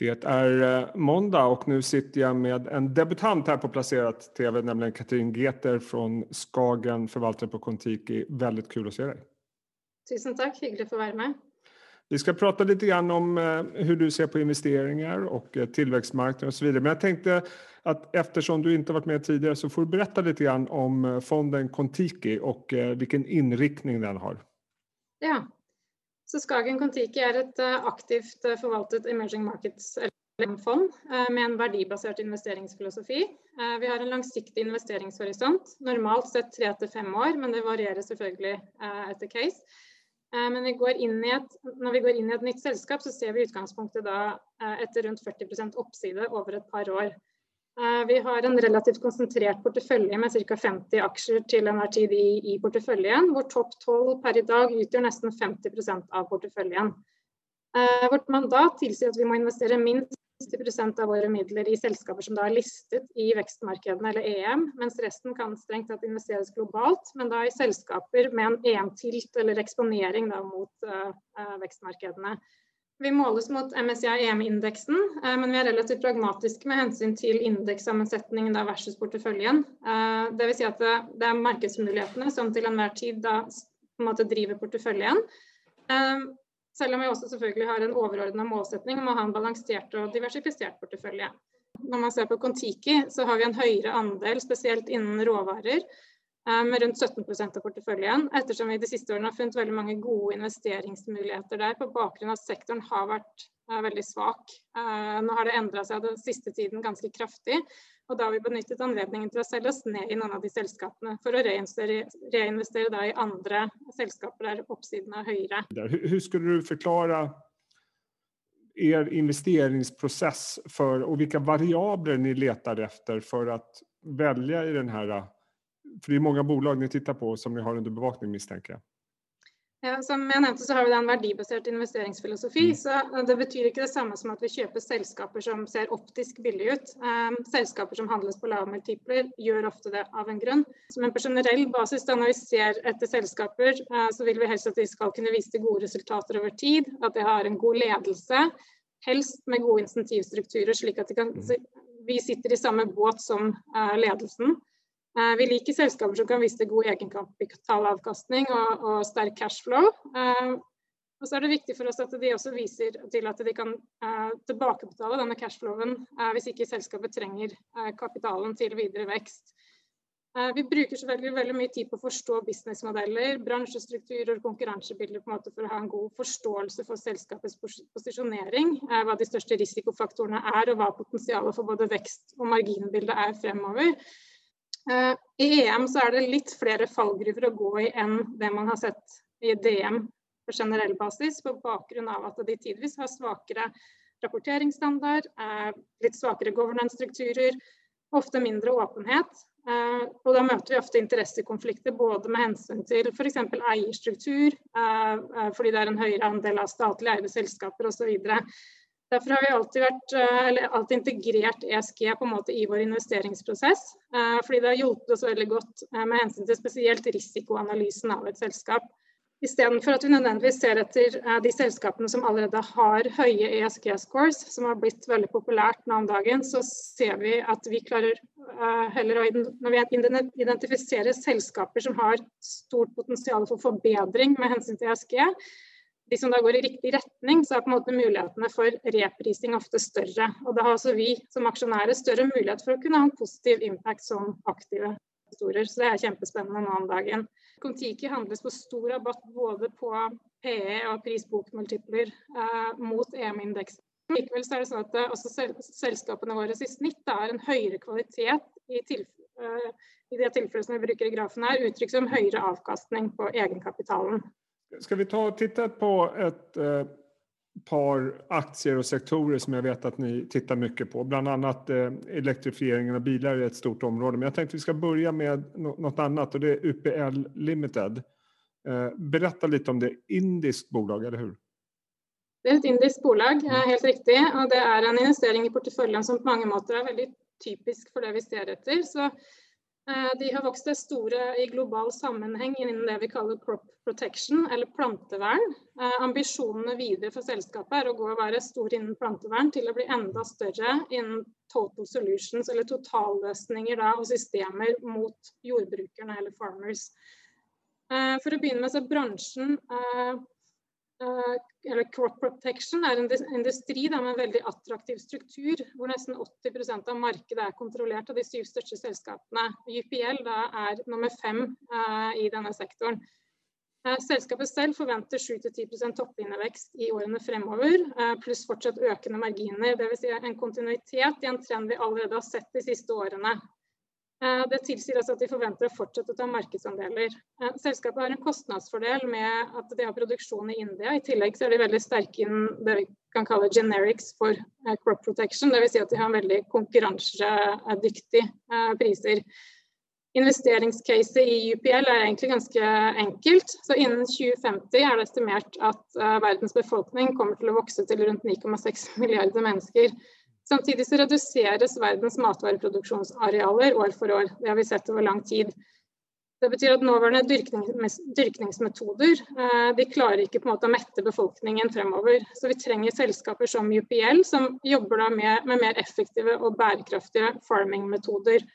Det är eh, måndag och nu sitter jag med en debutant här på Placerat TV, nämligen Katrin Geter från Skagen, förvaltare på Kontiki. Väldigt kul att se dig. Tusen tack, hyggelig å få være med. Vi ska prata lite grann om eh, hur du ser på investeringar och tillväxtmarknaden och så vidare. Men jag tänkte att eftersom du inte varit med tidigare så får du berätta lite grann om fonden Kontiki och vilken inriktning den har. Ja, så Skagen Kon-Tiki er et eh, aktivt eh, forvaltet emerging markets-fond eh, med en verdibasert investeringsfilosofi. Vi har en langsiktig investeringshorisont, normalt sett tre til fem år, men det varierer selvfølgelig etter case. Men vi et, når vi går inn i et nytt selskap, så ser vi utgangspunktet da etter rundt 40% oppside over et par år. Eh, vi har en relativt konsentrert portefølje med ca. 50 aksjer til enhver tid i, i, porteføljen, hvor topp 12 per i dag utgjør nesten 50% av porteføljen. Eh, vårt mandat tilsier at vi må investere minst 60% av våre midler i selskaper som da er listet i vekstmarkedene eller EM, mens resten kan strengt tatt investeres globalt, men da i selskaper med en EM-tilt eller eksponering da, mot uh, vekstmarkedene. Vi måles mot MSCI EM-indeksen, eh, men vi er relativt pragmatiske med hensyn til indekssammensetningen versus porteføljen. Eh, Dvs. Si at det er markedsmulighetene som til enhver tid da, en driver porteføljen. Eh, selv om vi også selvfølgelig har en overordna målsetning om å ha en balansert og diversifisert portefølje. Når man ser på Kon-Tiki, så har vi en høyere andel, spesielt innen råvarer, med rundt 17% av porteføljen, ettersom vi de siste årene har funnet veldig mange gode investeringsmuligheter der på bakgrunn av at sektoren har vært uh, veldig svak. Uh, nå har det endra seg den siste tiden ganske kraftig, og da har vi benyttet anledningen til å selge oss ned i noen av de selskapene for å reinvestere, reinvestere i andre selskaper der oppsiden er høyere. Hvordan skulle du forklare er investeringsprosess for, og hvilke variabler ni leter etter for å velge i denne for det er mange bolag ni tittar på som ni har under bevakning misstänker jag. Ja, som jeg nevnte så har vi en verdibasert investeringsfilosofi. Mm. så Det betyr ikke det samme som at vi kjøper selskaper som ser optisk billig ut. Um, selskaper som handles på lave multipler, gjør ofte det av en grunn. Som på generell basis, da når vi ser etter selskaper, uh, så vil vi helst at de skal kunne vise til gode resultater over tid. At de har en god ledelse. Helst med gode insentivstrukturer, slik at kan, mm. vi sitter i samme båt som uh, ledelsen. Eh, vi liker selskaper som kan vise god egenkapitalavkastning og, og sterk cashflow. Eh, og så er det viktig for oss at de også viser til at de kan uh, tilbakebetale denne cashflowen hvis ikke selskapet trenger kapitalen til videre vekst. vi bruker selvfølgelig veldig mye tid på å forstå businessmodeller, bransjestrukturer og konkurransebilder på en måte for å ha en god forståelse for selskapets posisjonering, hva de største risikofaktorene er og hva potensialet for både vekst og marginbilde er fremover. Eh, I EM så er det litt flere fallgruver å gå i enn det man har sett i DM på generell basis, på bakgrunn av at de tidvis har svakere rapporteringsstandard, litt svakere governance-strukturer, ofte mindre åpenhet. Eh, og da møter vi ofte interessekonflikter både med hensyn til f.eks. eierstruktur, eh, fordi det er en høyere andel av statlig eide selskaper osv. Derfor har vi alltid, vært, eh, alltid, integrert ESG i vår investeringsprosess. Eh, fordi det har hjulpet oss veldig godt eh, med hensyn til spesielt risikoanalysen av et selskap. Istedenfor at vi nødvendigvis ser etter de selskapene som allerede har høye ESG-scores, som har blitt veldig populært nå om dagen, så ser vi at vi klarer heller å Når vi identifiserer selskaper som har stort potensial for forbedring med hensyn til ESG, de som da går i riktig retning, så er på en måte mulighetene for reprising ofte større. Og da har også vi som aksjonærer større mulighet for å kunne ha en positiv impact som aktive investorer. Så det er kjempespennende nå om dagen. Kon-Tiki handles på stor rabatt både på PE og pris-bok-multipler eh, mot EM-indeksen. Likevel så er det sånn at eh, også sel selskapene våre i snitt da, er en høyere kvalitet i, uh, i det tilfellet som vi bruker i grafen her, uttrykk som høyere avkastning på egenkapitalen. Ska vi ta och titta på ett eh, par aktier och sektorer som jag vet att ni tittar mycket på. Bland annat eh, elektrifieringen av bilar är ett stort område. Men jag tänkte vi ska börja med no något annat och det är UPL Limited. Eh, berätta lite om det. Indiskt bolag, eller hur? Det er et indisk bolag, helt riktig. Og det er en investering i porteføljen som på mange måter er veldig typisk for det vi ser etter. Så de har vokst seg store i global sammenheng innen det vi kaller crop protection, eller plantevern. Eh, ambisjonene videre for selskapet er å gå og være stor innen plantevern til å bli enda større innen total solutions, eller totalløsninger da, og systemer mot jordbrukerne eller farmers. Eh, for å begynne med så bransjen Eh, eller crop protection er en industri da, med en veldig attraktiv struktur, hvor nesten 80% av markedet er kontrollert av de syv største selskapene. UPL da, er nummer fem uh, i denne sektoren. Uh, selskapet selv forventer 7-10% toppinnovekst i årene fremover, uh, pluss fortsatt økende marginer. Dvs. Si en kontinuitet i en trend vi allerede har sett de siste årene. Eh, det tilsier altså at de forventer å fortsette å ta markedsandeler. Eh, selskapet har en kostnadsfordel med at de har produksjon i India. I tillegg så er de veldig sterke innen det vi kan kalle generics for eh, crop protection. Dvs. Si at de har veldig konkurransedyktige priser. Investeringscaset i UPL er egentlig ganske enkelt. Så innen 2050 er det estimert at verdens befolkning kommer til å vokse til rundt 9,6 milliarder mennesker. Samtidig så reduseres verdens matvareproduksjonsarealer år for år. Det har vi sett over lang tid. Det betyr at nåværende dyrknings, dyrkningsmetoder eh, de klarer ikke på en måte å mette befolkningen fremover. Så vi trenger selskaper som UPL, som jobber med, med, mer effektive og bærekraftige farming-metoder.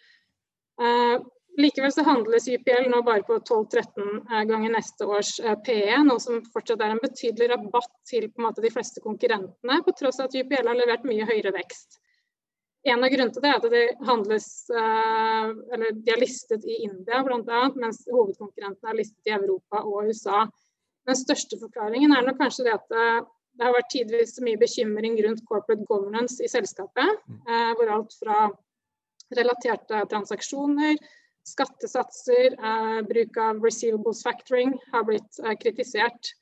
Likevel så handles YPL nå bare på 12-13 eh, ganger neste års eh, PE, noe som fortsatt er en betydelig rabatt til måte, de fleste konkurrentene, på tross av at YPL har levert mye høyere vekst. En av grunnene til det er at de handles, eh, eller de er listet i India bl.a., mens hovedkonkurrentene er listet i Europa og USA. Den største forklaringen er nok kanskje det at det har vært tidvis mye bekymring rundt corporate governance i selskapet, hvor alt fra relaterte transaksjoner, Skattesatser, eh, bruk av receivables factoring har blitt eh, kritisert.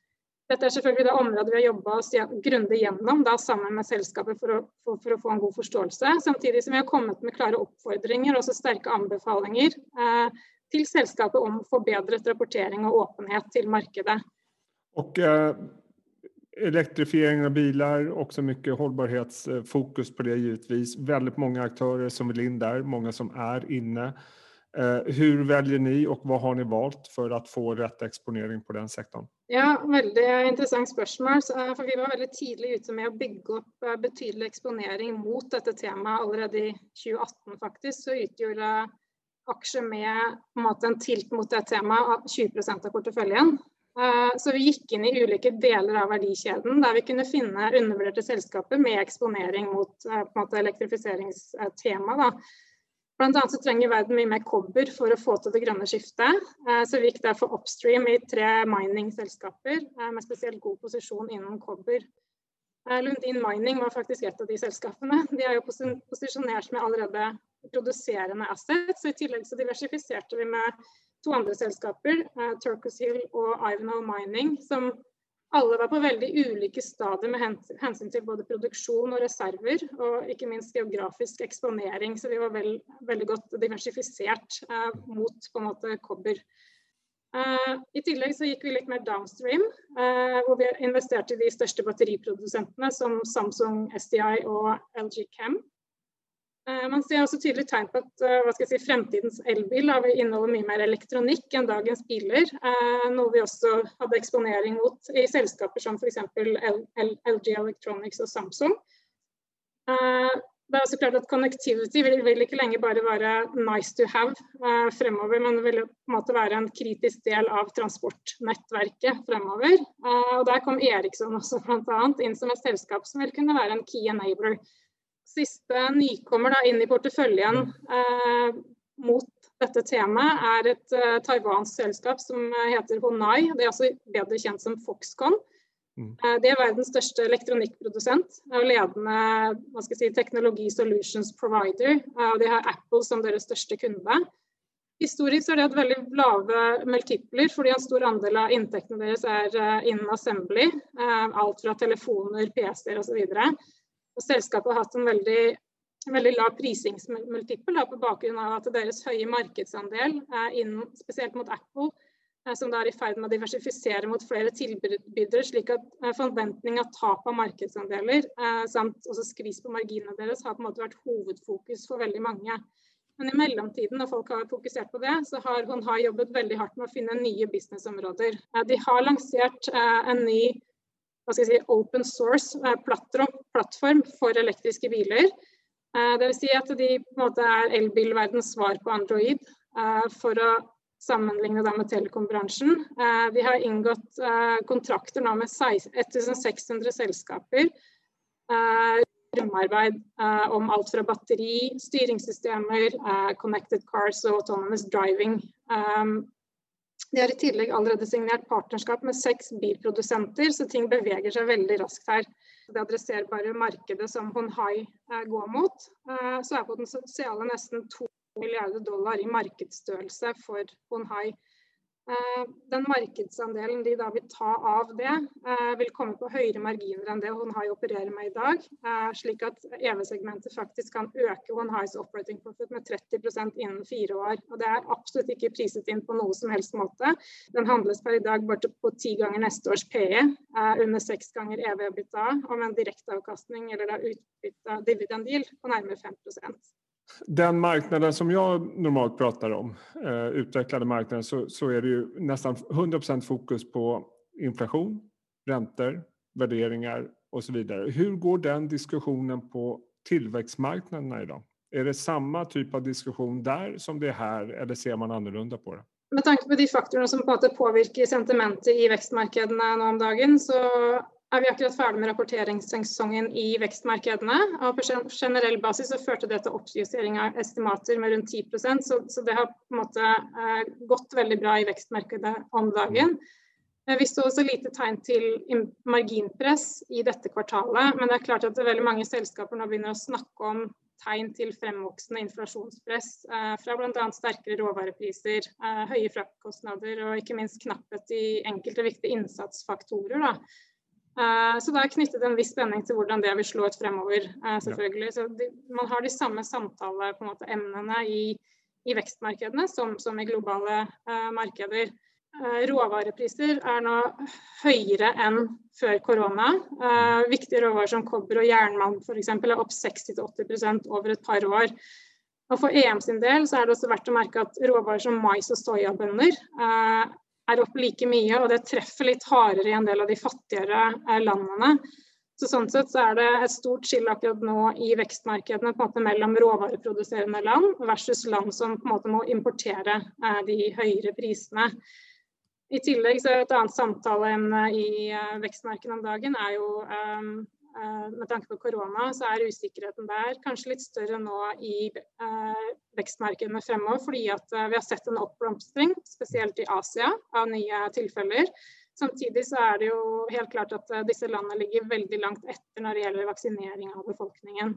Dette er selvfølgelig det området vi har jobba grundig gjennom da, sammen med selskapet for å, for, for å, få en god forståelse. Samtidig som vi har kommet med klare oppfordringer og sterke anbefalinger eh, til selskapet om forbedret rapportering og åpenhet til markedet. Og eh, elektrifiering av biler, også mye holdbarhetsfokus på det givetvis. Veldig mange aktører som vil inn der, mange som er inne. Hur velger väljer ni og hva har ni valgt for å få rett eksponering på den sektoren? Ja, Veldig interessant spørsmål. for Vi var veldig tidlig ute med å bygge opp eh, betydelig eksponering mot dette temaet allerede i 2018. faktisk. Så utgjorde aksjer med en, måte, en tilt mot det temaet 20% av porteføljen. Eh, så vi gikk inn i ulike deler av verdikjeden der vi kunne finne undervurderte selskaper med eksponering mot måte, elektrifiseringstema. Blant annet så trenger verden mye mer kobber for å få til det grønne skiftet. Eh, så vi gikk derfor upstream i tre mining-selskaper eh, med spesielt god posisjon innen kobber. Eh, Lundin Mining var faktisk et av de selskapene. De er jo posisjonert med allerede produserende assets. I tillegg så diversifiserte vi med to andre selskaper, Turcus Hill og Ivanhoe Mining, som alle var på veldig ulike stadier med hensyn til både produksjon og reserver, og ikke minst geografisk eksponering. Så vi var vel, veldig godt diversifisert eh, mot på en måte kobber. Eh, I tillegg så gikk vi litt mer downstream, eh, hvor vi investerte i de største batteriprodusentene som Samsung, SDI og LG Chem. Eh, man ser også tydelig tegn på at eh, si, fremtidens elbil inneholder mye mer elektronikk enn dagens biler. Eh, noe vi også hadde eksponering mot i selskaper som f.eks. LG Electronics og Samsung. Det er også klart at Connectivity vil, ikke lenger bare være nice to have fremover, men vil på en måte være en kritisk del av transportnettverket fremover. Og Der kom Eriksson også bl.a. inn som et selskap som vil kunne være en key enabler Siste nykommer da, inn i porteføljen eh, mot dette temaet er et eh, taiwansk selskap som heter Honai. Det er altså bedre kjent som Foxconn. Mm. Uh, det er verdens største elektronikkprodusent og ledende si, teknologi solutions provider. og de har Apple som deres største kunde. Historisk har de hatt veldig lave multipler fordi en stor andel av inntektene deres er innen assembly. alt fra telefoner, PC-er osv. Og selskapet har hatt en veldig, veldig lav prisingsmultipel på bakgrunn av at deres høye markedsandel, innen, spesielt mot Apple, som da er i ferd med å diversifisere mot flere tilbydere, slik at forventning av tap av markedsandeler samt også skvis på marginene deres har på en måte vært hovedfokus for veldig mange. Men i mellomtiden, når folk har fokusert på det, så har hun har jobbet veldig hardt med å finne nye businessområder. De har lansert en ny hva skal jeg si, open source plattform for elektriske biler. Dvs. Si at de på en måte er elbilverdens svar på Android. For å sammenligne med telekombransjen. Vi har inngått kontrakter nå med 1600 selskaper samarbeid om alt fra batteri, styringssystemer, connected cars og autonomous driving. De har i tillegg allerede signert partnerskap med seks bilprodusenter, så ting beveger seg veldig raskt her. Det adresserbare markedet som Honhai uh, går mot, så er potensialet nesten to milliarder dollar i markedsstørrelse for Honhai. Eh, den markedsandelen de da vil ta av det, eh, vil komme på høyere marginer enn det Honhai opererer med i dag. Eh, slik at EV-segmentet faktisk kan øke Honhais operating profit med 30% innen fire år. Og Det er absolutt ikke priset inn på noe som helst måte. Den handles per i dag bare på ti ganger neste års PE, under seks ganger EV-bytta, og med en direkteavkastning eller da utbytte dividend deal på nærmere 5 den marknaden som jag normalt pratar om, eh, utvecklade marknaden, så, så är det ju nästan 100% fokus på inflation, räntor, värderingar och så vidare. Hur går den diskussionen på tillväxtmarknaderna idag? Är det samma typ av diskussion där som det är här eller ser man annorlunda på det? Med tanke på de faktorene som på sentimentet i vekstmarkedene om dagen, så er vi akkurat ferdig med rapporteringssesongen i vekstmarkedene. og På generell basis så førte det til oppjustering av estimater med rundt 10 så, så det har på en måte eh, gått veldig bra i vekstmarkedet om dagen. Eh, vi så også lite tegn til marginpress i dette kvartalet, men det er klart at veldig mange selskaper nå begynner å snakke om tegn til fremvoksende inflasjonspress eh, fra bl.a. sterkere råvarepriser, eh, høye fraktkostnader og ikke minst knapphet i enkelte viktige innsatsfaktorer. Da. Eh, så det er knyttet en viss spenning til hvordan det vil slå ut fremover. Eh, selvfølgelig. Så de, man har de samme samtaleemnene i, i, vekstmarkedene som, som i globale uh, markeder. Uh, råvarepriser er nå høyere enn før korona. Uh, viktige råvarer som kobber og jernmalm f.eks. er opp 60-80% over et par år. Og For EM sin del så er det også verdt å merke at råvarer som mais og soyabønner er opp like mye, og det treffer litt hardere i en del av de fattigere eh, landene. Så Sånn sett så er det et stort skille akkurat nå i vekstmarkedene på en måte mellom råvareproduserende land versus land som på en måte må importere eh, de høyere prisene. I tillegg så er Et annet samtaleemne i eh, vekstmarkedet om dagen er jo Eh, med tanke på korona, så er usikkerheten der kanskje litt større nå i eh, vekstmarkedene fremover. Fordi at eh, vi har sett en oppblomstring, spesielt i Asia, av nye tilfeller. Samtidig så er det jo helt klart at disse landene ligger veldig langt etter når det gjelder vaksinering av befolkningen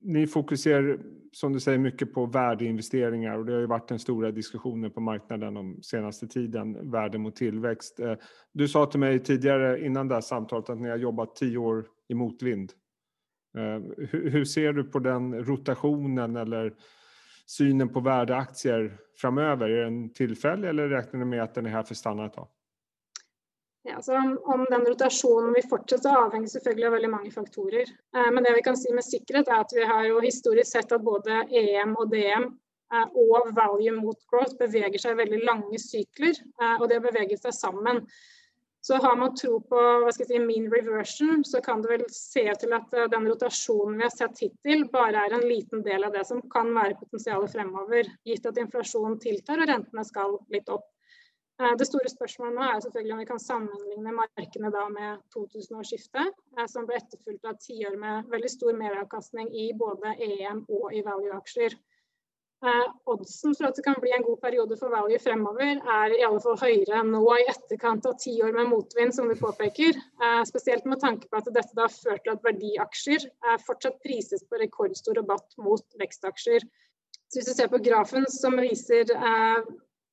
ni fokuserar som du säger mycket på värdeinvesteringar och det har ju varit den stora diskussionen på marknaden de senaste tiden, värde mot tillväxt. Eh, du sa till mig tidigare innan det här samtalet att ni har jobbat tio år i motvind. Eh, hur ser du på den rotationen eller synen på värdeaktier framöver? Är den tillfällig eller räknar ni med att den är här för att stanna ett tag? Ja, altså om, om, den rotasjonen vil fortsette, avhenger selvfølgelig av veldig mange faktorer. Eh, men det vi kan si med sikkerhet, er at vi har jo historisk sett at både EM og DM eh, og value mot growth beveger seg i veldig lange sykler, eh, og det beveger seg sammen. Så har man tro på hva skal jeg si, mean reversion, så kan det vel se til at eh, den rotasjonen vi har sett hittil, bare er en liten del av det som kan være potensialet fremover, gitt at inflasjonen tiltar og rentene skal litt opp. Eh, det store spørsmålet nå er selvfølgelig om vi kan sammenligne markene da med 2000-årsskiftet, eh, som ble etterfulgt av tiår med veldig stor meravkastning i både EM og i value-aksjer. Eh, oddsen for at det kan bli en god periode for value fremover, er i alle fall høyere nå i etterkant av ti år med motvind, som du påpeker. spesielt med tanke på at dette da har ført til at verdiaksjer fortsatt prises på rekordstor rabatt mot vekstaksjer. Så hvis du ser på grafen som viser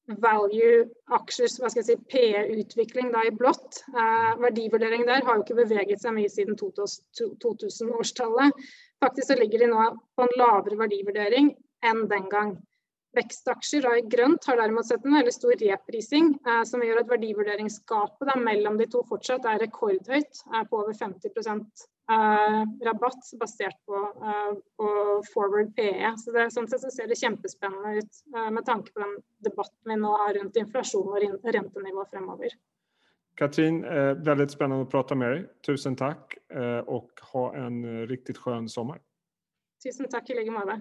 value-aksjer, hva skal jeg si, PE-utvikling i blått. Eh, verdivurdering der har jo ikke beveget seg mye siden 2000-årstallet. Faktisk så ligger de nå på en lavere verdivurdering enn den gang. Vekstaksjer i grønt har derimot sett en veldig stor reprising, eh, som gjør at verdivurderingsgapet mellom de to fortsatt er rekordhøyt, eh, på over 50 eh, rabatt basert på, eh, på, forward PE. Så det, sånn sett så ser det kjempespennende ut eh, med tanke på den debatten vi nå har rundt inflasjon og rentenivå fremover. Katrin, eh, spennende å prate prata med deg. Tusen takk, eh, och ha en riktig skjønn sommer. Tusen takk i like måte.